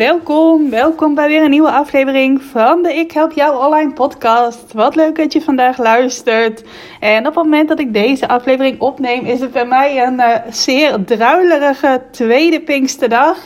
Welkom. Welkom bij weer een nieuwe aflevering van de Ik Help Jou Online podcast. Wat leuk dat je vandaag luistert. En op het moment dat ik deze aflevering opneem, is het bij mij een uh, zeer druilerige tweede Pinksterdag.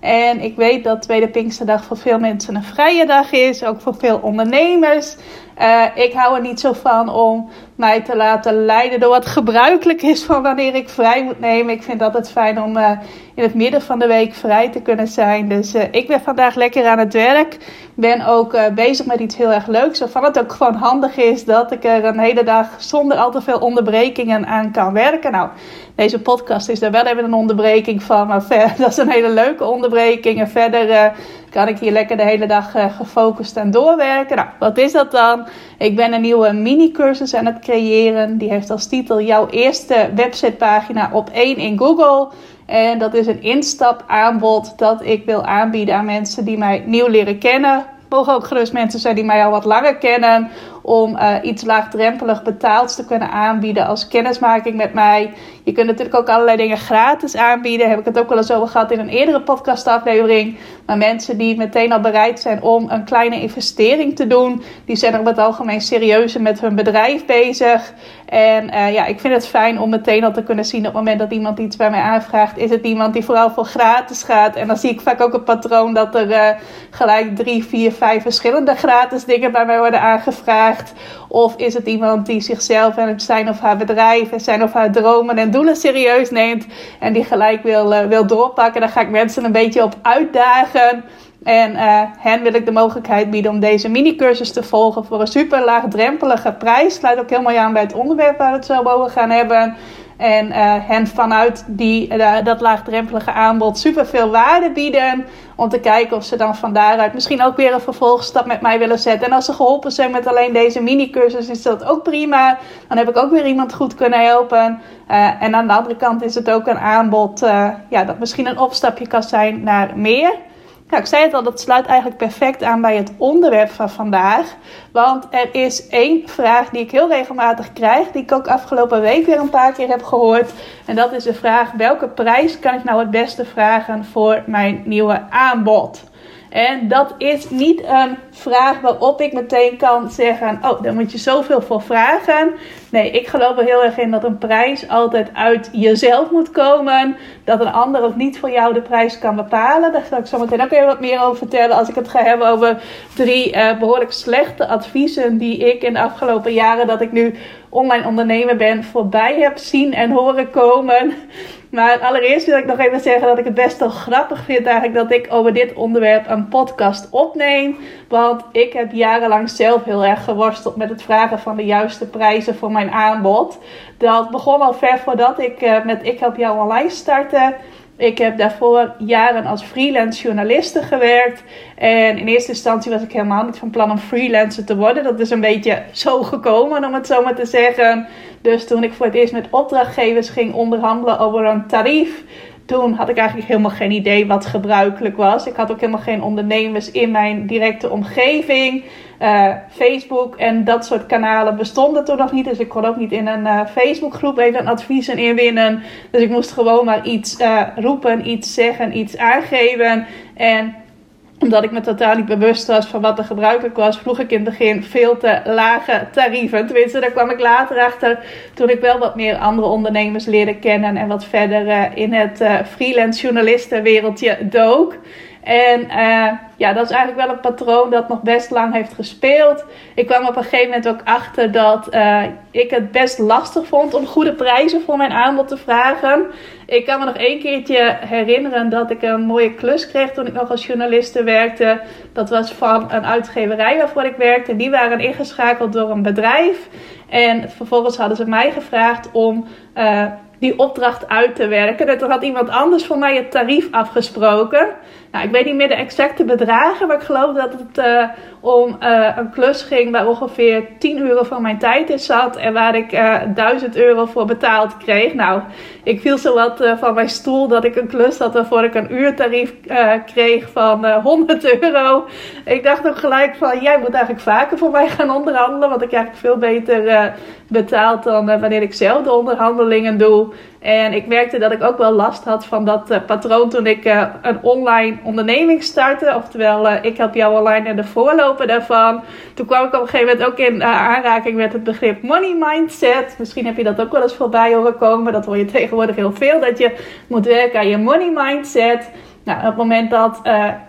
En ik weet dat Tweede Pinksterdag voor veel mensen een vrije dag is, ook voor veel ondernemers. Uh, ik hou er niet zo van om mij te laten leiden door wat gebruikelijk is van wanneer ik vrij moet nemen. Ik vind het altijd fijn om uh, in het midden van de week vrij te kunnen zijn. Dus uh, ik ben vandaag lekker aan het werk. Ben ook bezig met iets heel erg leuks. Waarvan het ook gewoon handig is dat ik er een hele dag zonder al te veel onderbrekingen aan kan werken. Nou, deze podcast is daar wel even een onderbreking van. Maar ver, dat is een hele leuke onderbreking. En verder kan ik hier lekker de hele dag gefocust aan doorwerken. Nou, wat is dat dan? Ik ben een nieuwe mini-cursus aan het creëren. Die heeft als titel jouw eerste websitepagina op één in Google. En dat is een instapaanbod dat ik wil aanbieden aan mensen die mij nieuw leren kennen. Mogen ook gerust mensen zijn die mij al wat langer kennen om uh, iets laagdrempelig betaald te kunnen aanbieden als kennismaking met mij. Je kunt natuurlijk ook allerlei dingen gratis aanbieden. Heb ik het ook wel eens over gehad in een eerdere podcastaflevering. Maar mensen die meteen al bereid zijn om een kleine investering te doen, die zijn op het algemeen serieuzer met hun bedrijf bezig. En uh, ja, ik vind het fijn om meteen al te kunnen zien op het moment dat iemand iets bij mij aanvraagt, is het iemand die vooral voor gratis gaat. En dan zie ik vaak ook een patroon dat er uh, gelijk drie, vier, vijf verschillende gratis dingen bij mij worden aangevraagd. Of is het iemand die zichzelf en zijn of haar bedrijf en zijn of haar dromen en doelen serieus neemt en die gelijk wil, uh, wil doorpakken? Dan ga ik mensen een beetje op uitdagen. En uh, hen wil ik de mogelijkheid bieden om deze mini-cursus te volgen voor een super laagdrempelige prijs. Sluit ook helemaal aan bij het onderwerp waar we het zo over gaan hebben. En uh, hen vanuit die, uh, dat laagdrempelige aanbod super veel waarde bieden. Om te kijken of ze dan van daaruit misschien ook weer een vervolgstap met mij willen zetten. En als ze geholpen zijn met alleen deze mini-cursus, is dat ook prima. Dan heb ik ook weer iemand goed kunnen helpen. Uh, en aan de andere kant is het ook een aanbod ja, dat misschien een opstapje kan zijn naar meer. Nou, ik zei het al, dat sluit eigenlijk perfect aan bij het onderwerp van vandaag. Want er is één vraag die ik heel regelmatig krijg, die ik ook afgelopen week weer een paar keer heb gehoord. En dat is de vraag: welke prijs kan ik nou het beste vragen voor mijn nieuwe aanbod? En dat is niet een vraag waarop ik meteen kan zeggen: Oh, daar moet je zoveel voor vragen. Nee, ik geloof er heel erg in dat een prijs altijd uit jezelf moet komen. Dat een ander ook niet voor jou de prijs kan bepalen. Daar zal ik zo meteen ook even wat meer over vertellen. Als ik het ga hebben over drie uh, behoorlijk slechte adviezen die ik in de afgelopen jaren dat ik nu online ondernemer ben voorbij heb zien en horen komen. Maar allereerst wil ik nog even zeggen dat ik het best wel grappig vind eigenlijk dat ik over dit onderwerp een podcast opneem. Want ik heb jarenlang zelf heel erg geworsteld met het vragen van de juiste prijzen voor mijn aanbod. Dat begon al ver voordat ik uh, met Ik Help Jou Online startte. Ik heb daarvoor jaren als freelance journaliste gewerkt. En in eerste instantie was ik helemaal niet van plan om freelancer te worden. Dat is een beetje zo gekomen, om het zo maar te zeggen. Dus toen ik voor het eerst met opdrachtgevers ging onderhandelen over een tarief toen had ik eigenlijk helemaal geen idee wat gebruikelijk was. Ik had ook helemaal geen ondernemers in mijn directe omgeving. Uh, Facebook en dat soort kanalen bestonden toen nog niet. Dus ik kon ook niet in een uh, Facebookgroep even adviezen inwinnen. Dus ik moest gewoon maar iets uh, roepen, iets zeggen, iets aangeven. En omdat ik me totaal niet bewust was van wat er gebruikelijk was, vroeg ik in het begin veel te lage tarieven. Tenminste, daar kwam ik later achter toen ik wel wat meer andere ondernemers leerde kennen en wat verder uh, in het uh, freelance journalistenwereldje dook. En uh, ja, dat is eigenlijk wel een patroon dat nog best lang heeft gespeeld. Ik kwam op een gegeven moment ook achter dat uh, ik het best lastig vond om goede prijzen voor mijn aanbod te vragen. Ik kan me nog één keertje herinneren dat ik een mooie klus kreeg toen ik nog als journaliste werkte. Dat was van een uitgeverij waarvoor ik werkte. Die waren ingeschakeld door een bedrijf. En vervolgens hadden ze mij gevraagd om uh, die opdracht uit te werken. En toen had iemand anders voor mij het tarief afgesproken. Nou, ik weet niet meer de exacte bedragen, maar ik geloof dat het uh, om uh, een klus ging waar ongeveer 10 uur van mijn tijd in zat en waar ik uh, 1000 euro voor betaald kreeg. Nou, ik viel zo wat uh, van mijn stoel dat ik een klus had waarvoor ik een uurtarief kreeg van 100 euro. Ik dacht ook gelijk van, jij moet eigenlijk vaker voor mij gaan onderhandelen, want ik krijg veel beter betaald dan wanneer ik zelf de onderhandelingen doe. En ik merkte dat ik ook wel last had van dat uh, patroon toen ik uh, een online onderneming startte. Oftewel, uh, ik help jou online en de voorloper daarvan. Toen kwam ik op een gegeven moment ook in aanraking met het begrip money mindset. Misschien heb je dat ook wel eens voorbij horen komen. Dat hoor je tegenwoordig heel veel. Dat je moet werken aan je money mindset. Nou, op het moment dat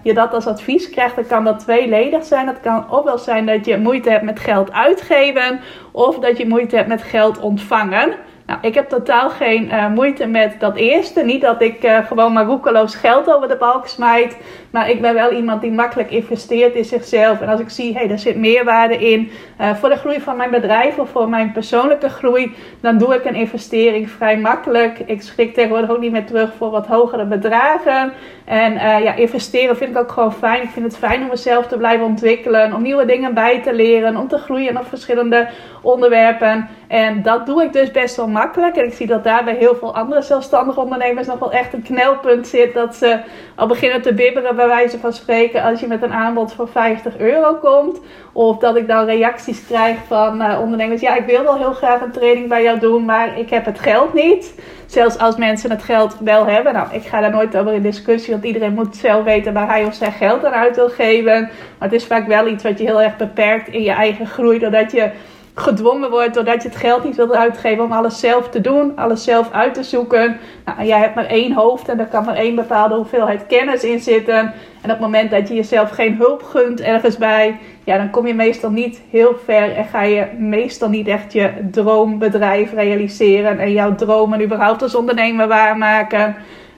je dat als advies krijgt, dan kan dat tweeledig zijn. Het kan ofwel zijn dat je moeite hebt met geld uitgeven, of dat je moeite hebt met geld ontvangen. Nou, ik heb totaal geen uh, moeite met dat eerste. Niet dat ik uh, gewoon maar roekeloos geld over de balk smijt. Maar ik ben wel iemand die makkelijk investeert in zichzelf. En als ik zie, hé, hey, daar zit meerwaarde in uh, voor de groei van mijn bedrijf of voor mijn persoonlijke groei, dan doe ik een investering vrij makkelijk. Ik schrik tegenwoordig ook niet meer terug voor wat hogere bedragen. En ja, investeren vind ik ook gewoon fijn. Ik vind het fijn om mezelf te blijven ontwikkelen, om nieuwe dingen bij te leren, om te groeien op verschillende onderwerpen. En dat doe ik dus best wel makkelijk. En ik zie dat daar bij heel veel andere zelfstandige ondernemers nog wel echt een knelpunt zit. Dat ze al beginnen te bibberen, bij wijze van spreken, als je met een aanbod voor 50 euro komt. Of dat ik dan reacties krijg van uh, ondernemers. Ja, ik wil wel heel graag een training bij jou doen, maar ik heb het geld niet. Zelfs als mensen het geld wel hebben. Nou, ik ga daar nooit over in discussie, want iedereen moet zelf weten waar hij of zij geld aan uit wil geven. Maar het is vaak wel iets wat je heel erg beperkt in je eigen groei, doordat je gedwongen wordt doordat je het geld niet wilt uitgeven om alles zelf te doen, alles zelf uit te zoeken. Nou, jij hebt maar één hoofd en er kan maar één bepaalde hoeveelheid kennis in zitten. En op het moment dat je jezelf geen hulp gunt ergens bij, ja, dan kom je meestal niet heel ver en ga je meestal niet echt je droombedrijf realiseren en jouw dromen überhaupt als ondernemer waarmaken.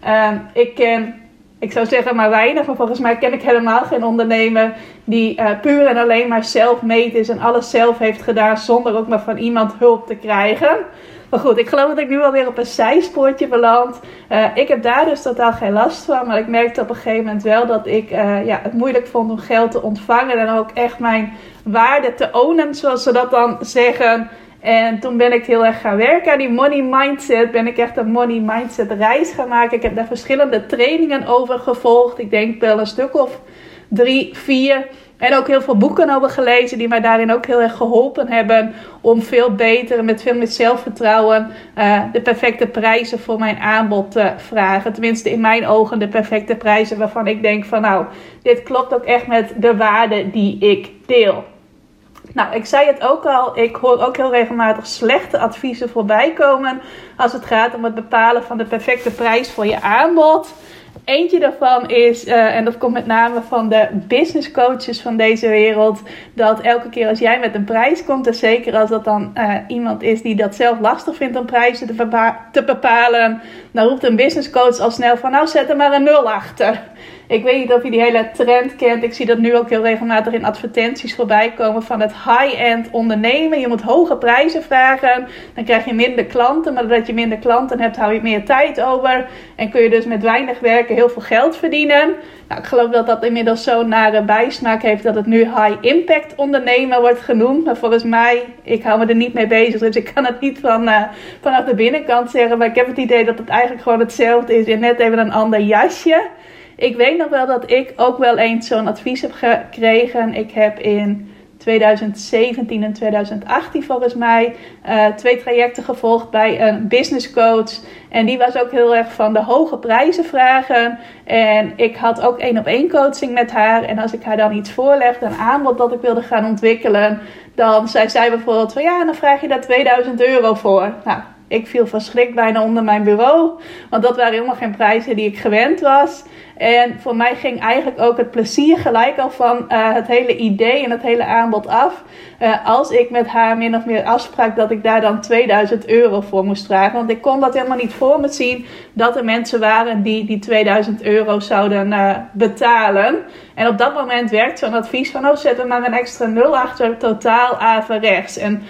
Uh, ik ken ik zou zeggen maar weinig, maar volgens mij ken ik helemaal geen ondernemer die uh, puur en alleen maar zelf meet is en alles zelf heeft gedaan zonder ook maar van iemand hulp te krijgen. Maar goed, ik geloof dat ik nu alweer op een zijspoortje beland. Uh, ik heb daar dus totaal geen last van. Maar ik merkte op een gegeven moment wel dat ik uh, ja, het moeilijk vond om geld te ontvangen. En ook echt mijn waarde te ownen, zoals ze dat dan zeggen. En toen ben ik heel erg gaan werken aan die money mindset. Ben ik echt een money mindset reis gaan maken. Ik heb daar verschillende trainingen over gevolgd. Ik denk wel een stuk of drie, vier. En ook heel veel boeken over gelezen die mij daarin ook heel erg geholpen hebben om veel beter, met veel meer zelfvertrouwen, uh, de perfecte prijzen voor mijn aanbod te vragen. Tenminste, in mijn ogen de perfecte prijzen waarvan ik denk van nou, dit klopt ook echt met de waarde die ik deel. Nou, ik zei het ook al, ik hoor ook heel regelmatig slechte adviezen voorbij komen als het gaat om het bepalen van de perfecte prijs voor je aanbod. Eentje daarvan is, uh, en dat komt met name van de business coaches van deze wereld, dat elke keer als jij met een prijs komt, en zeker als dat dan uh, iemand is die dat zelf lastig vindt om prijzen te, te bepalen, dan roept een business coach al snel van, nou zet er maar een nul achter. Ik weet niet of je die hele trend kent. Ik zie dat nu ook heel regelmatig in advertenties voorbij komen van het high-end ondernemen. Je moet hoge prijzen vragen. Dan krijg je minder klanten. Maar doordat je minder klanten hebt, hou je meer tijd over. En kun je dus met weinig werken heel veel geld verdienen. Nou, ik geloof dat dat inmiddels zo'n nare bijsmaak heeft dat het nu high-impact ondernemen wordt genoemd. Maar volgens mij, ik hou me er niet mee bezig. Dus ik kan het niet van, uh, vanaf de binnenkant zeggen. Maar ik heb het idee dat het eigenlijk gewoon hetzelfde is in net even een ander jasje. Ik weet nog wel dat ik ook wel eens zo'n advies heb gekregen. Ik heb in 2017 en 2018 volgens mij uh, twee trajecten gevolgd bij een business coach. En die was ook heel erg van de hoge prijzen vragen. En ik had ook één op één coaching met haar. En als ik haar dan iets voorlegde, een aanbod dat ik wilde gaan ontwikkelen, dan zei zij bijvoorbeeld van ja, dan vraag je daar 2000 euro voor. Nou, ik viel van schrik bijna onder mijn bureau. Want dat waren helemaal geen prijzen die ik gewend was. En voor mij ging eigenlijk ook het plezier gelijk al van uh, het hele idee en het hele aanbod af. Uh, als ik met haar min of meer afsprak dat ik daar dan 2000 euro voor moest vragen. Want ik kon dat helemaal niet voor me zien dat er mensen waren die die 2000 euro zouden uh, betalen. En op dat moment werkt zo'n advies van, oh zet er maar een extra nul achter, totaal averechts. En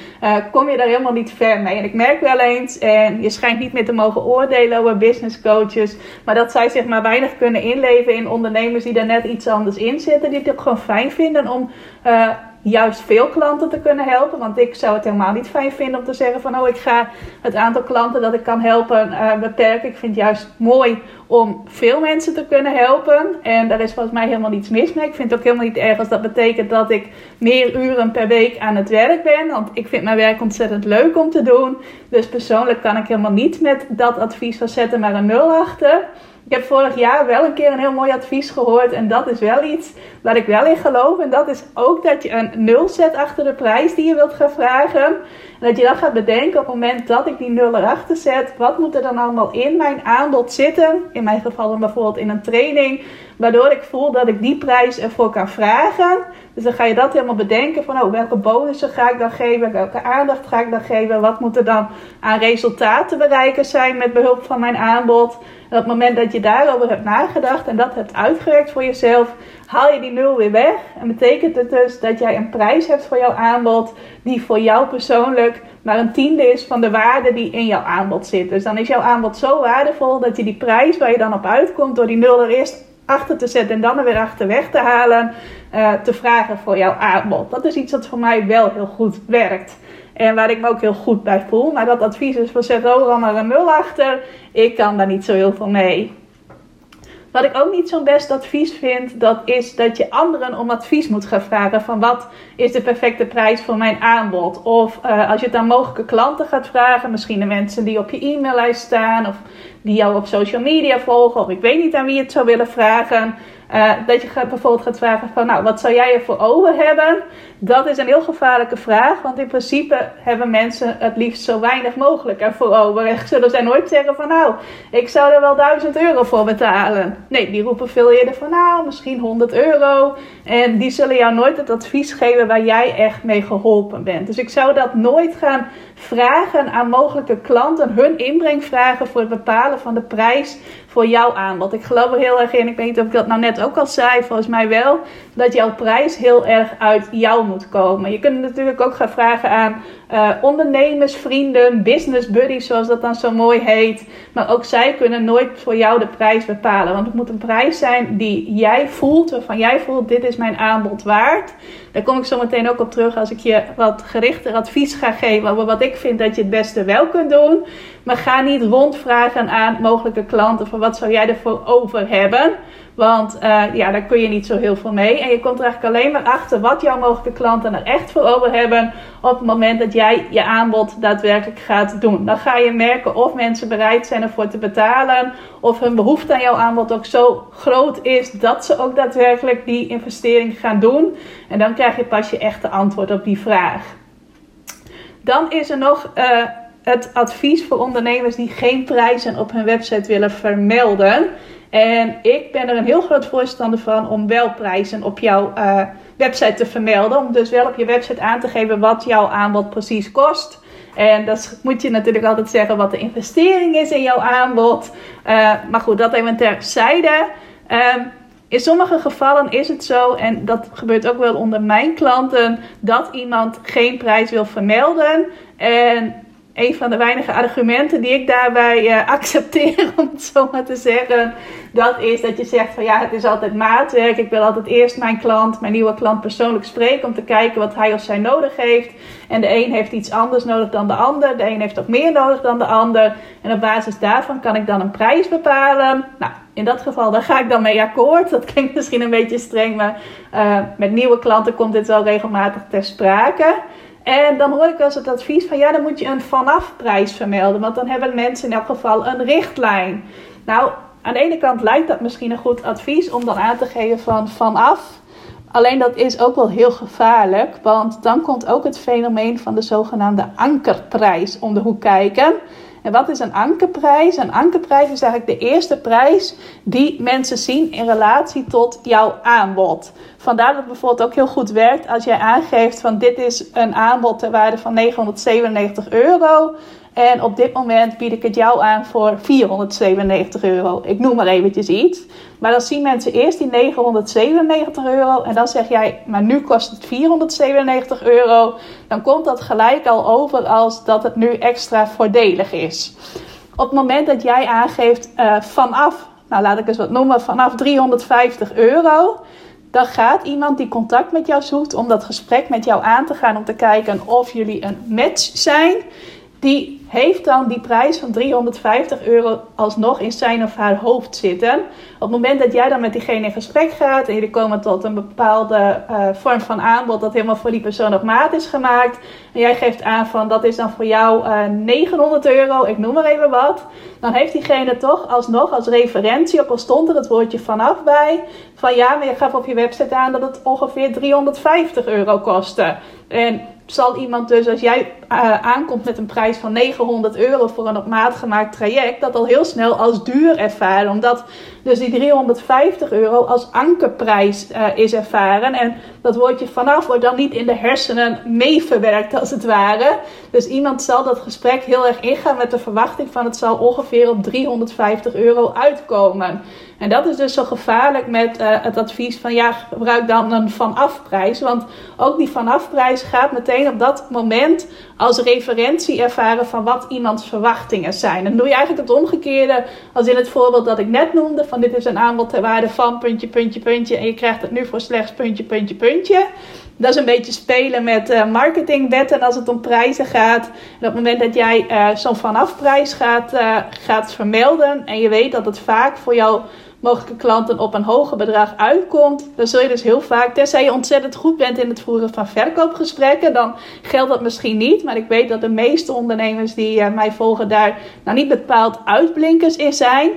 kom je daar helemaal niet ver mee. En ik merk wel eens, en je schijnt niet meer te mogen oordelen over business coaches, maar dat zij zich maar weinig kunnen in inleven in ondernemers die daar net iets anders in zitten. Die het ook gewoon fijn vinden om uh, juist veel klanten te kunnen helpen. Want ik zou het helemaal niet fijn vinden om te zeggen van oh ik ga het aantal klanten dat ik kan helpen uh, beperken. Ik vind het juist mooi om veel mensen te kunnen helpen. En daar is volgens mij helemaal niets mis mee. Ik vind het ook helemaal niet erg als dat betekent dat ik meer uren per week aan het werk ben. Want ik vind mijn werk ontzettend leuk om te doen. Dus persoonlijk kan ik helemaal niet met dat advies van zetten maar een nul achter. Ik heb vorig jaar wel een keer een heel mooi advies gehoord. En dat is wel iets waar ik wel in geloof. En dat is ook dat je een nul zet achter de prijs die je wilt gaan vragen. En dat je dan gaat bedenken op het moment dat ik die nul erachter zet. Wat moet er dan allemaal in mijn aanbod zitten? In mijn geval dan bijvoorbeeld in een training. Waardoor ik voel dat ik die prijs ervoor kan vragen. Dus dan ga je dat helemaal bedenken van oh, welke bonussen ga ik dan geven, welke aandacht ga ik dan geven, wat moet er dan aan resultaten bereiken zijn met behulp van mijn aanbod. En op het moment dat je daarover hebt nagedacht en dat hebt uitgewerkt voor jezelf, haal je die nul weer weg. En betekent het dus dat jij een prijs hebt voor jouw aanbod die voor jou persoonlijk maar een tiende is van de waarde die in jouw aanbod zit. Dus dan is jouw aanbod zo waardevol dat je die prijs waar je dan op uitkomt door die nul er eerst achter te zetten en dan er weer achter weg te halen, uh, te vragen voor jouw aanbod. Dat is iets wat voor mij wel heel goed werkt. En waar ik me ook heel goed bij voel. Maar dat advies is van zet overal maar een nul achter. Ik kan daar niet zo heel veel mee. Wat ik ook niet zo'n best advies vind, dat is dat je anderen om advies moet gaan vragen van wat is de perfecte prijs voor mijn aanbod. Of uh, als je het aan mogelijke klanten gaat vragen, misschien de mensen die op je e-maillijst staan of die jou op social media volgen, of ik weet niet aan wie je het zou willen vragen. Uh, dat je bijvoorbeeld gaat vragen van, nou, wat zou jij ervoor over hebben? Dat is een heel gevaarlijke vraag, want in principe hebben mensen het liefst zo weinig mogelijk ervoor over. En zullen zij nooit zeggen van, nou, ik zou er wel 1000 euro voor betalen. Nee, die roepen veel eerder van, nou, misschien 100 euro. En die zullen jou nooit het advies geven waar jij echt mee geholpen bent. Dus ik zou dat nooit gaan vragen aan mogelijke klanten, hun inbreng vragen voor het bepalen van de prijs voor jouw aanbod. Ik geloof er heel erg in, ik weet niet of ik dat nou net ook al zei, volgens mij wel, dat jouw prijs heel erg uit jou moet komen. Je kunt natuurlijk ook gaan vragen aan uh, ondernemers, vrienden, business buddies, zoals dat dan zo mooi heet. Maar ook zij kunnen nooit voor jou de prijs bepalen. Want het moet een prijs zijn die jij voelt, waarvan jij voelt: dit is mijn aanbod waard. Daar kom ik zo meteen ook op terug als ik je wat gerichter advies ga geven over wat ik vind dat je het beste wel kunt doen. Maar ga niet rondvragen aan mogelijke klanten van wat zou jij ervoor over hebben. Want uh, ja, daar kun je niet zo heel veel mee. En je komt er eigenlijk alleen maar achter wat jouw mogelijke klanten er echt voor over hebben. Op het moment dat jij je aanbod daadwerkelijk gaat doen. Dan ga je merken of mensen bereid zijn ervoor te betalen. Of hun behoefte aan jouw aanbod ook zo groot is dat ze ook daadwerkelijk die investering gaan doen. En dan krijg je pas je echte antwoord op die vraag. Dan is er nog. Uh, het advies voor ondernemers die geen prijzen op hun website willen vermelden. En ik ben er een heel groot voorstander van om wel prijzen op jouw uh, website te vermelden. Om dus wel op je website aan te geven wat jouw aanbod precies kost. En dat moet je natuurlijk altijd zeggen wat de investering is in jouw aanbod. Uh, maar goed, dat even terzijde. Uh, in sommige gevallen is het zo, en dat gebeurt ook wel onder mijn klanten, dat iemand geen prijs wil vermelden. En een van de weinige argumenten die ik daarbij uh, accepteer, om het zo maar te zeggen, dat is dat je zegt van ja, het is altijd maatwerk. Ik wil altijd eerst mijn klant, mijn nieuwe klant persoonlijk spreken om te kijken wat hij of zij nodig heeft. En de een heeft iets anders nodig dan de ander. De een heeft ook meer nodig dan de ander. En op basis daarvan kan ik dan een prijs bepalen. Nou, in dat geval, daar ga ik dan mee akkoord. Dat klinkt misschien een beetje streng, maar uh, met nieuwe klanten komt dit wel regelmatig ter sprake. En dan hoor ik wel het advies van ja, dan moet je een vanaf prijs vermelden. Want dan hebben mensen in elk geval een richtlijn. Nou, aan de ene kant lijkt dat misschien een goed advies om dan aan te geven van vanaf. Alleen dat is ook wel heel gevaarlijk, want dan komt ook het fenomeen van de zogenaamde ankerprijs om de hoek kijken. En wat is een ankerprijs? Een ankerprijs is eigenlijk de eerste prijs die mensen zien in relatie tot jouw aanbod. Vandaar dat het bijvoorbeeld ook heel goed werkt als jij aangeeft van dit is een aanbod ter waarde van 997 euro. En op dit moment bied ik het jou aan voor 497 euro. Ik noem maar eventjes iets. Maar dan zien mensen eerst die 997 euro. En dan zeg jij, maar nu kost het 497 euro. Dan komt dat gelijk al over als dat het nu extra voordelig is. Op het moment dat jij aangeeft uh, vanaf nou laat ik eens wat noemen, vanaf 350 euro. Dan gaat iemand die contact met jou zoekt om dat gesprek met jou aan te gaan. Om te kijken of jullie een match zijn. Die heeft dan die prijs van 350 euro alsnog in zijn of haar hoofd zitten. Op het moment dat jij dan met diegene in gesprek gaat en jullie komen tot een bepaalde uh, vorm van aanbod dat helemaal voor die persoon op maat is gemaakt. En jij geeft aan van dat is dan voor jou uh, eh, 900 euro, ik noem maar even wat. Dan heeft diegene toch alsnog als referentie, ook al stond er het woordje vanaf bij, van ja, maar je gaf op je website aan dat het ongeveer 350 euro kostte. En zal iemand dus, als jij uh, aankomt met een prijs van 900 euro voor een op maat gemaakt traject, dat al heel snel als duur ervaren. Omdat dus die 350 euro als ankerprijs uh, is ervaren. En dat woordje vanaf wordt dan niet in de hersenen meeverwerkt als het ware. Dus iemand zal dat gesprek heel erg ingaan met de verwachting van het zal ongeveer op 350 euro uitkomen. En dat is dus zo gevaarlijk met uh, het advies van ja, gebruik dan een vanafprijs. Want ook die vanafprijs gaat meteen op dat moment als referentie ervaren van wat iemands verwachtingen zijn. En doe je eigenlijk het omgekeerde als in het voorbeeld dat ik net noemde. Van dit is een aanbod ter waarde van puntje, puntje, puntje. En je krijgt het nu voor slechts puntje, puntje, puntje. Dat is een beetje spelen met uh, marketingwetten als het om prijzen gaat. En op het moment dat jij uh, zo'n vanafprijs gaat, uh, gaat vermelden en je weet dat het vaak voor jou mogelijke klanten op een hoger bedrag uitkomt, dan zul je dus heel vaak, tenzij je ontzettend goed bent in het voeren van verkoopgesprekken, dan geldt dat misschien niet. Maar ik weet dat de meeste ondernemers die uh, mij volgen daar nou niet bepaald uitblinkers in zijn.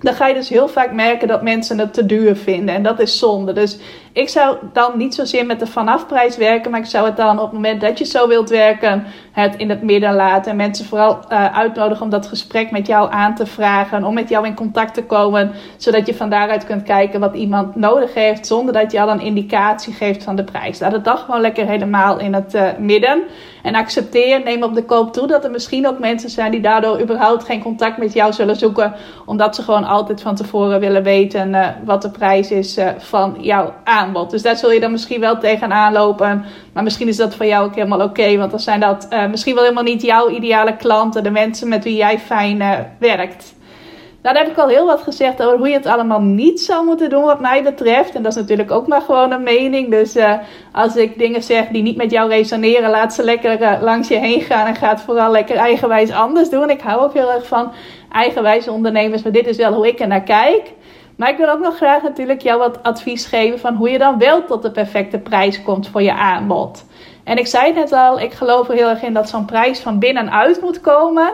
Dan ga je dus heel vaak merken dat mensen het te duur vinden. En dat is zonde. Dus ik zou dan niet zozeer met de vanafprijs werken, maar ik zou het dan op het moment dat je zo wilt werken, het in het midden laten. En mensen vooral uh, uitnodigen om dat gesprek met jou aan te vragen, om met jou in contact te komen, zodat je van daaruit kunt kijken wat iemand nodig heeft, zonder dat je al een indicatie geeft van de prijs. Laat het dan gewoon lekker helemaal in het uh, midden. En accepteer, neem op de koop toe dat er misschien ook mensen zijn die daardoor überhaupt geen contact met jou zullen zoeken, omdat ze gewoon altijd van tevoren willen weten uh, wat de prijs is van jouw Dus daar zul je dan misschien wel tegenaan lopen. Maar misschien is dat voor jou ook helemaal oké. want dan zijn dat uh, misschien wel helemaal niet jouw ideale klanten. De mensen met wie jij fijn uh, werkt. Nou, daar heb ik al heel wat gezegd over hoe je het allemaal niet zou moeten doen, wat mij betreft. En dat is natuurlijk ook maar gewoon een mening. Dus uh, als ik dingen zeg die niet met jou resoneren, laat ze lekker langs je heen gaan. En ga het vooral lekker eigenwijs anders doen. Ik hou ook heel erg van eigenwijze ondernemers, maar dit is wel hoe ik er naar kijk. Maar ik wil ook nog graag natuurlijk jou wat advies geven van hoe je dan wel tot de perfecte prijs komt voor je aanbod. En ik zei net al, ik geloof er heel erg in dat zo'n prijs van binnenuit moet komen.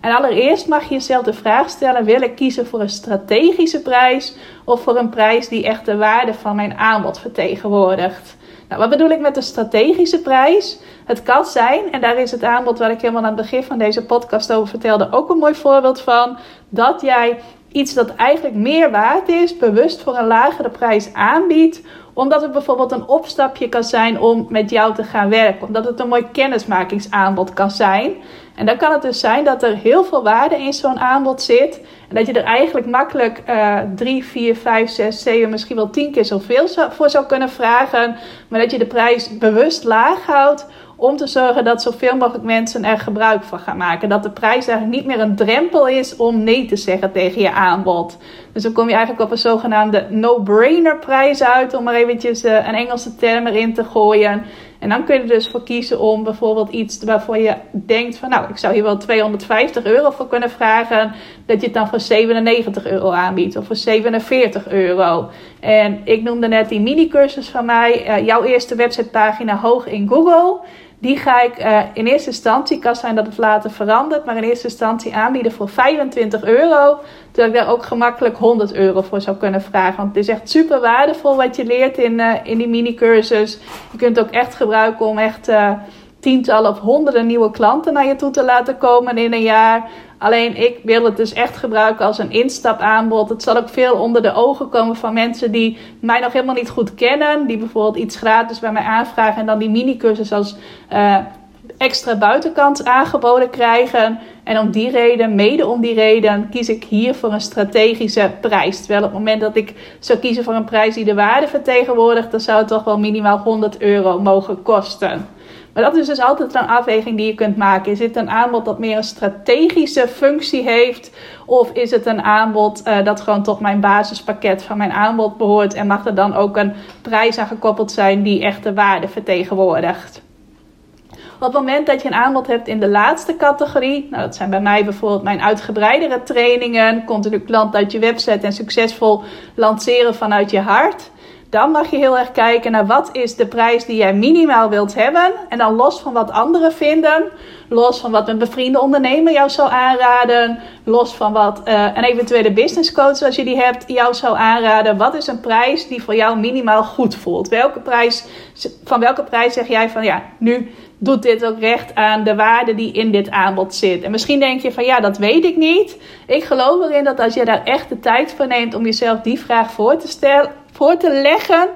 En allereerst mag je jezelf de vraag stellen: wil ik kiezen voor een strategische prijs of voor een prijs die echt de waarde van mijn aanbod vertegenwoordigt? Nou, wat bedoel ik met de strategische prijs? Het kan zijn, en daar is het aanbod waar ik helemaal aan het begin van deze podcast over vertelde ook een mooi voorbeeld van, dat jij iets dat eigenlijk meer waard is, bewust voor een lagere prijs aanbiedt. Omdat het bijvoorbeeld een opstapje kan zijn om met jou te gaan werken. Omdat het een mooi kennismakingsaanbod kan zijn. En dan kan het dus zijn dat er heel veel waarde in zo'n aanbod zit. En dat je er eigenlijk makkelijk uh, 3, 4, 5, 6, 7, misschien wel 10 keer zoveel voor zou kunnen vragen. Maar dat je de prijs bewust laag houdt om te zorgen dat zoveel mogelijk mensen er gebruik van gaan maken. Dat de prijs eigenlijk niet meer een drempel is om nee te zeggen tegen je aanbod. Dus dan kom je eigenlijk op een zogenaamde no-brainer prijs uit, om maar eventjes uh, een Engelse term erin te gooien. En dan kun je er dus voor kiezen om bijvoorbeeld iets waarvoor je denkt van nou, ik zou hier wel 250 euro voor kunnen vragen. Dat je het dan voor 97 euro aanbiedt of voor 47 euro. En ik noemde net die mini cursus van mij, uh, jouw eerste websitepagina hoog in Google. Die ga ik uh, in eerste instantie, kan zijn dat het later verandert, maar in eerste instantie aanbieden voor 25 euro. Terwijl ik daar ook gemakkelijk 100 euro voor zou kunnen vragen. Want het is echt super waardevol wat je leert in, uh, in die mini-cursus. Je kunt het ook echt gebruiken om echt uh, tientallen of honderden nieuwe klanten naar je toe te laten komen in een jaar. Alleen ik wil het dus echt gebruiken als een instapaanbod. Het zal ook veel onder de ogen komen van mensen die mij nog helemaal niet goed kennen. Die bijvoorbeeld iets gratis bij mij aanvragen en dan die mini-cursus als uh, extra buitenkant aangeboden krijgen. En om die reden, mede om die reden, kies ik hier voor een strategische prijs. Terwijl op het moment dat ik zou kiezen voor een prijs die de waarde vertegenwoordigt, dan zou het toch wel minimaal 100 euro mogen kosten. Maar dat is dus altijd een afweging die je kunt maken. Is het een aanbod dat meer een strategische functie heeft? Of is het een aanbod uh, dat gewoon tot mijn basispakket van mijn aanbod behoort? En mag er dan ook een prijs aan gekoppeld zijn die echt de waarde vertegenwoordigt? Op het moment dat je een aanbod hebt in de laatste categorie, nou dat zijn bij mij bijvoorbeeld mijn uitgebreidere trainingen, continu klant uit je website en succesvol lanceren vanuit je hart. Dan mag je heel erg kijken naar wat is de prijs die jij minimaal wilt hebben. En dan los van wat anderen vinden. Los van wat een bevriende ondernemer jou zou aanraden. Los van wat uh, een eventuele business coach, als je die hebt, jou zou aanraden. Wat is een prijs die voor jou minimaal goed voelt? Welke prijs, van welke prijs zeg jij van ja, nu doet dit ook recht aan de waarde die in dit aanbod zit. En misschien denk je van ja, dat weet ik niet. Ik geloof erin dat als je daar echt de tijd voor neemt om jezelf die vraag voor te, stellen, voor te leggen.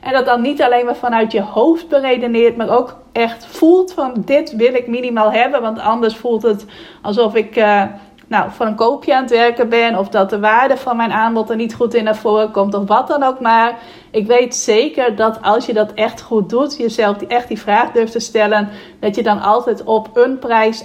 En dat dan niet alleen maar vanuit je hoofd beredeneert, maar ook echt voelt van dit wil ik minimaal hebben. Want anders voelt het alsof ik uh, nou, voor een koopje aan het werken ben. Of dat de waarde van mijn aanbod er niet goed in naar voren komt. Of wat dan ook maar. Ik weet zeker dat als je dat echt goed doet, jezelf die, echt die vraag durft te stellen, dat je dan altijd op een prijs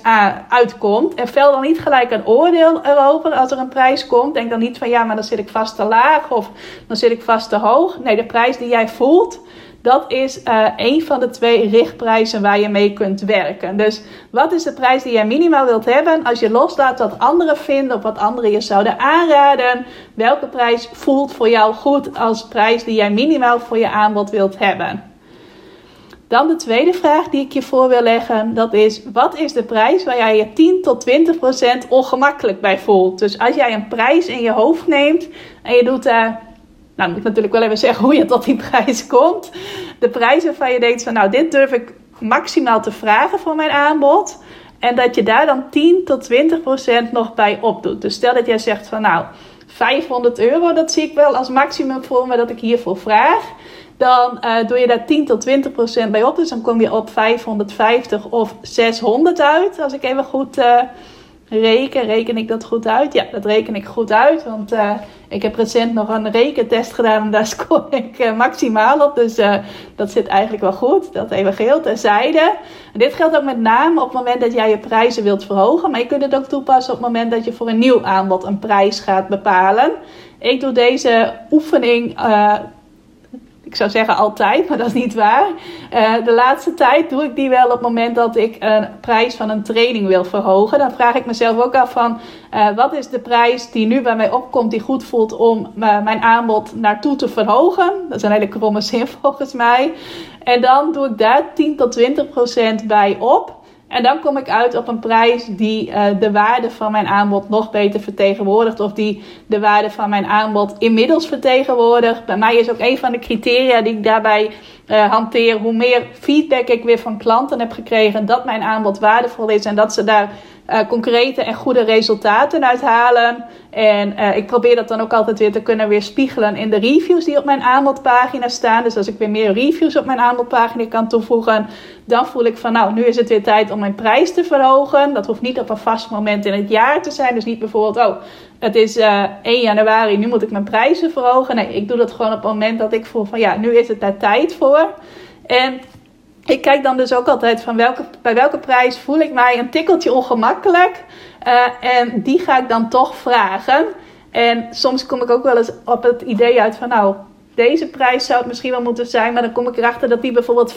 uitkomt. En vel dan niet gelijk een oordeel erover als er een prijs komt. Denk dan niet van ja, maar dan zit ik vast te laag of dan zit ik vast te hoog. Nee, de prijs die jij voelt, dat is uh, een van de twee richtprijzen waar je mee kunt werken. Dus wat is de prijs die jij minimaal wilt hebben als je loslaat wat anderen vinden of wat anderen je zouden aanraden? Welke prijs voelt voor jou goed als prijs die jij minimaal voor je aanbod wilt hebben? Dan de tweede vraag die ik je voor wil leggen. Dat is, wat is de prijs waar jij je 10 tot 20 procent ongemakkelijk bij voelt? Dus als jij een prijs in je hoofd neemt en je doet daar nou, moet ik natuurlijk wel even zeggen hoe je tot die prijs komt. De prijs waarvan je denkt van nou, dit durf ik maximaal te vragen voor mijn aanbod. En dat je daar dan 10 tot 20 procent nog bij opdoet. Dus stel dat jij zegt van nou, 500 euro, dat zie ik wel als maximum voor me dat ik hiervoor vraag. Dan uh, doe je daar 10 tot 20 procent bij op. Dus dan kom je op 550 of 600 uit. Als ik even goed... Uh, reken, reken ik dat goed uit? Ja, dat reken ik goed uit. Want uh, ik heb recent nog een rekentest gedaan en daar scoor ik uh, maximaal op. Dus uh, dat zit eigenlijk wel goed. Dat even geheel terzijde. En dit geldt ook met name op het moment dat jij je prijzen wilt verhogen. Maar je kunt het ook toepassen op het moment dat je voor een nieuw aanbod een prijs gaat bepalen. Ik doe deze oefening ik zou zeggen altijd, maar dat is niet waar. Uh, de laatste tijd doe ik die wel op het moment dat ik een prijs van een training wil verhogen. Dan vraag ik mezelf ook af van uh, wat is de prijs die nu bij mij opkomt, die goed voelt om uh, mijn aanbod naartoe te verhogen. Dat is een hele kromme zin volgens mij. En dan doe ik daar 10 tot 20 procent bij op. En dan kom ik uit op een prijs die uh, de waarde van mijn aanbod nog beter vertegenwoordigt. Of die de waarde van mijn aanbod inmiddels vertegenwoordigt. Bij mij is ook een van de criteria die ik daarbij uh, hanteer. Hoe meer feedback ik weer van klanten heb gekregen dat mijn aanbod waardevol is. En dat ze daar uh, concrete en goede resultaten uithalen. En uh, ik probeer dat dan ook altijd weer te kunnen weerspiegelen in de reviews die op mijn aanbodpagina staan. Dus als ik weer meer reviews op mijn aanbodpagina kan toevoegen, dan voel ik van nou, nu is het weer tijd om mijn prijs te verhogen. Dat hoeft niet op een vast moment in het jaar te zijn. Dus niet bijvoorbeeld, oh, het is uh, 1 januari, nu moet ik mijn prijzen verhogen. Nee, ik doe dat gewoon op het moment dat ik voel van ja, nu is het daar tijd voor. En ik kijk dan dus ook altijd van welke, bij welke prijs voel ik mij een tikkeltje ongemakkelijk. Uh, en die ga ik dan toch vragen. En soms kom ik ook wel eens op het idee uit van nou, deze prijs zou het misschien wel moeten zijn, maar dan kom ik erachter dat die bijvoorbeeld 25%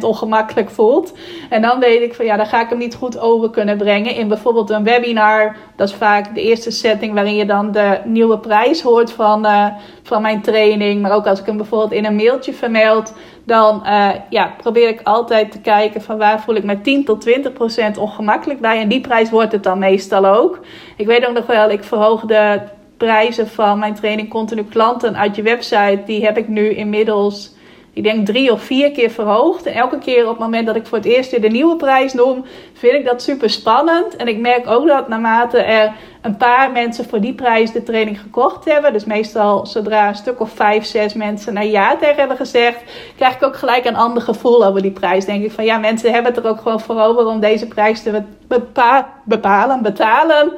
ongemakkelijk voelt. En dan weet ik van ja, dan ga ik hem niet goed over kunnen brengen. In bijvoorbeeld een webinar, dat is vaak de eerste setting waarin je dan de nieuwe prijs hoort van, uh, van mijn training. Maar ook als ik hem bijvoorbeeld in een mailtje vermeld, dan uh, ja, probeer ik altijd te kijken van waar voel ik me 10 tot 20% ongemakkelijk bij. En die prijs wordt het dan meestal ook. Ik weet ook nog wel, ik verhoogde prijzen van mijn training continu klanten uit je website, die heb ik nu inmiddels, ik denk drie of vier keer verhoogd. En elke keer op het moment dat ik voor het eerst weer de nieuwe prijs noem, vind ik dat super spannend. En ik merk ook dat naarmate er een paar mensen voor die prijs de training gekocht hebben, dus meestal zodra een stuk of vijf, zes mensen naar ja tegen hebben gezegd, krijg ik ook gelijk een ander gevoel over die prijs. Denk ik van ja, mensen hebben het er ook gewoon voor over om deze prijs te bepalen, betalen.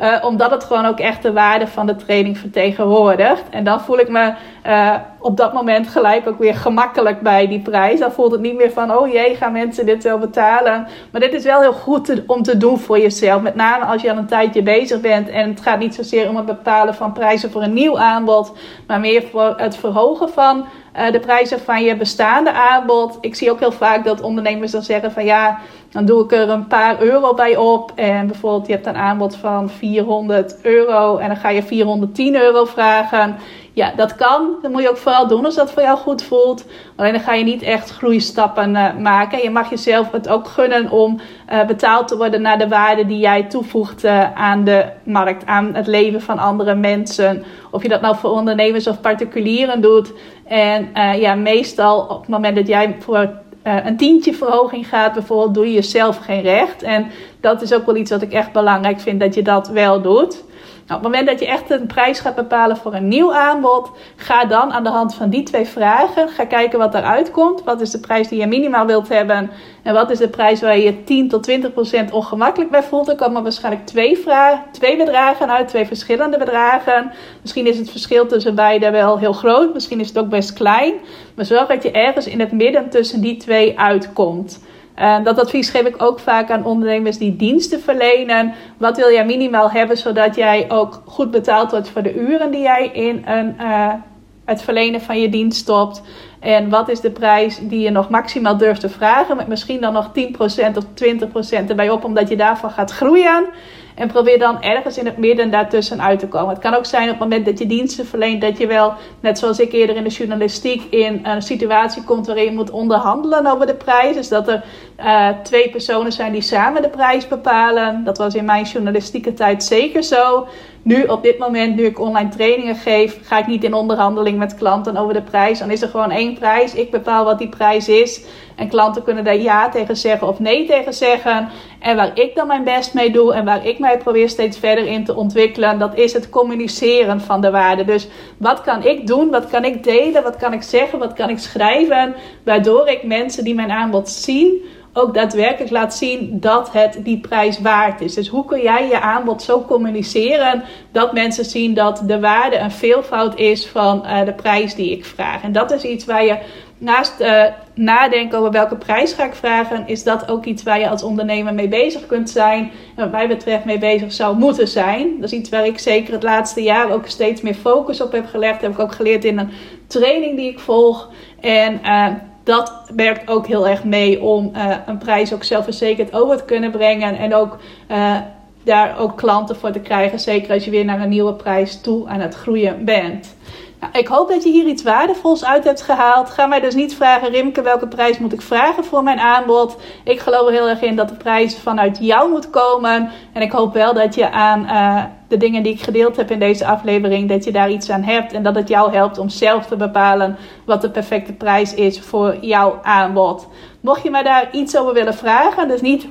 Uh, omdat het gewoon ook echt de waarde van de training vertegenwoordigt. En dan voel ik me uh, op dat moment gelijk ook weer gemakkelijk bij die prijs. Dan voelt het niet meer van, oh jee, gaan mensen dit wel betalen? Maar dit is wel heel goed om te doen voor jezelf. Met name als je al een tijdje bezig bent. En het gaat niet zozeer om het bepalen van prijzen voor een nieuw aanbod. Maar meer voor het verhogen van uh, de prijzen van je bestaande aanbod. Ik zie ook heel vaak dat ondernemers dan zeggen van ja, dan doe ik er een paar euro bij op. En bijvoorbeeld je hebt een aanbod van 400 euro en dan ga je 410 euro vragen. Ja, dat kan. Dat moet je ook vooral doen als dat voor jou goed voelt. Alleen dan ga je niet echt groeistappen uh, maken. Je mag jezelf het ook gunnen om uh, betaald te worden naar de waarde die jij toevoegt uh, aan de markt, aan het leven van andere mensen. Of je dat nou voor ondernemers of particulieren doet. En ja, meestal op het moment dat jij voor een tientje verhoging gaat, bijvoorbeeld, doe je jezelf geen recht. En dat is ook wel iets wat ik echt belangrijk vind dat je dat wel doet. Nou, op het moment dat je echt een prijs gaat bepalen voor een nieuw aanbod, ga dan aan de hand van die twee vragen, ga kijken wat eruit komt. Wat is de prijs die je minimaal wilt hebben en wat is de prijs waar je je 10 tot 20 procent ongemakkelijk bij voelt. Er komen waarschijnlijk twee, vragen, twee bedragen uit, twee verschillende bedragen. Misschien is het verschil tussen beide wel heel groot, misschien is het ook best klein. Maar zorg dat je ergens in het midden tussen die twee uitkomt. Uh, dat advies geef ik ook vaak aan ondernemers die diensten verlenen. Wat wil jij minimaal hebben zodat jij ook goed betaald wordt voor de uren die jij in een, uh, het verlenen van je dienst stopt? En wat is de prijs die je nog maximaal durft te vragen? Met misschien dan nog 10% of 20% erbij op, omdat je daarvan gaat groeien. En probeer dan ergens in het midden daartussen uit te komen. Het kan ook zijn op het moment dat je diensten verleent, dat je wel, net zoals ik eerder in de journalistiek, in een situatie komt waarin je moet onderhandelen over de prijs. Dus dat er uh, twee personen zijn die samen de prijs bepalen. Dat was in mijn journalistieke tijd zeker zo. Nu, op dit moment, nu ik online trainingen geef, ga ik niet in onderhandeling met klanten over de prijs. Dan is er gewoon één prijs. Ik bepaal wat die prijs is. En klanten kunnen daar ja tegen zeggen of nee tegen zeggen. En waar ik dan mijn best mee doe en waar ik mij probeer steeds verder in te ontwikkelen, dat is het communiceren van de waarde. Dus wat kan ik doen? Wat kan ik delen? Wat kan ik zeggen? Wat kan ik schrijven? Waardoor ik mensen die mijn aanbod zien ook daadwerkelijk laat zien dat het die prijs waard is. Dus hoe kun jij je aanbod zo communiceren dat mensen zien dat de waarde een veelvoud is van uh, de prijs die ik vraag? En dat is iets waar je naast uh, nadenken over welke prijs ga ik vragen, is dat ook iets waar je als ondernemer mee bezig kunt zijn. En wat mij betreft mee bezig zou moeten zijn. Dat is iets waar ik zeker het laatste jaar ook steeds meer focus op heb gelegd. Dat heb ik ook geleerd in een training die ik volg. En uh, dat werkt ook heel erg mee om uh, een prijs ook zelfverzekerd over te kunnen brengen. En ook uh, daar ook klanten voor te krijgen. Zeker als je weer naar een nieuwe prijs toe aan het groeien bent. Nou, ik hoop dat je hier iets waardevols uit hebt gehaald. Ga mij dus niet vragen, Rimke, welke prijs moet ik vragen voor mijn aanbod? Ik geloof er heel erg in dat de prijs vanuit jou moet komen. En ik hoop wel dat je aan uh, de dingen die ik gedeeld heb in deze aflevering, dat je daar iets aan hebt. En dat het jou helpt om zelf te bepalen wat de perfecte prijs is voor jouw aanbod. Mocht je mij daar iets over willen vragen, dus niet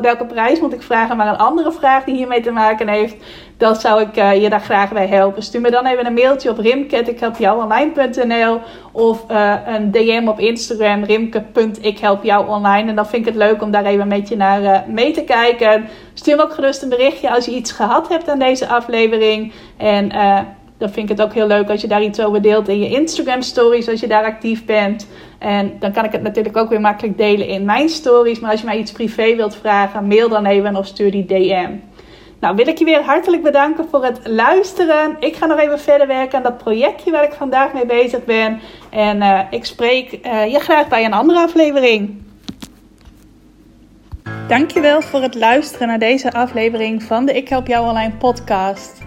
welke prijs moet ik vragen, maar een andere vraag die hiermee te maken heeft, dan zou ik uh, je daar graag bij helpen. Stuur me dan even een mailtje op rimke.ikhelpjouonline.nl of uh, een DM op Instagram rimke.ikhelpjouonline. En dan vind ik het leuk om daar even met je naar uh, mee te kijken. Stuur me ook gerust een berichtje als je iets gehad hebt aan deze aflevering. En dan vind ik het ook heel leuk als je daar iets over deelt in je Instagram stories, als je daar actief bent. En dan kan ik het natuurlijk ook weer makkelijk delen in mijn stories. Maar als je mij iets privé wilt vragen, mail dan even of stuur die DM. Nou, wil ik je weer hartelijk bedanken voor het luisteren. Ik ga nog even verder werken aan dat projectje waar ik vandaag mee bezig ben. En uh, ik spreek uh, je graag bij een andere aflevering. Dankjewel voor het luisteren naar deze aflevering van de Ik Help Jou Online podcast.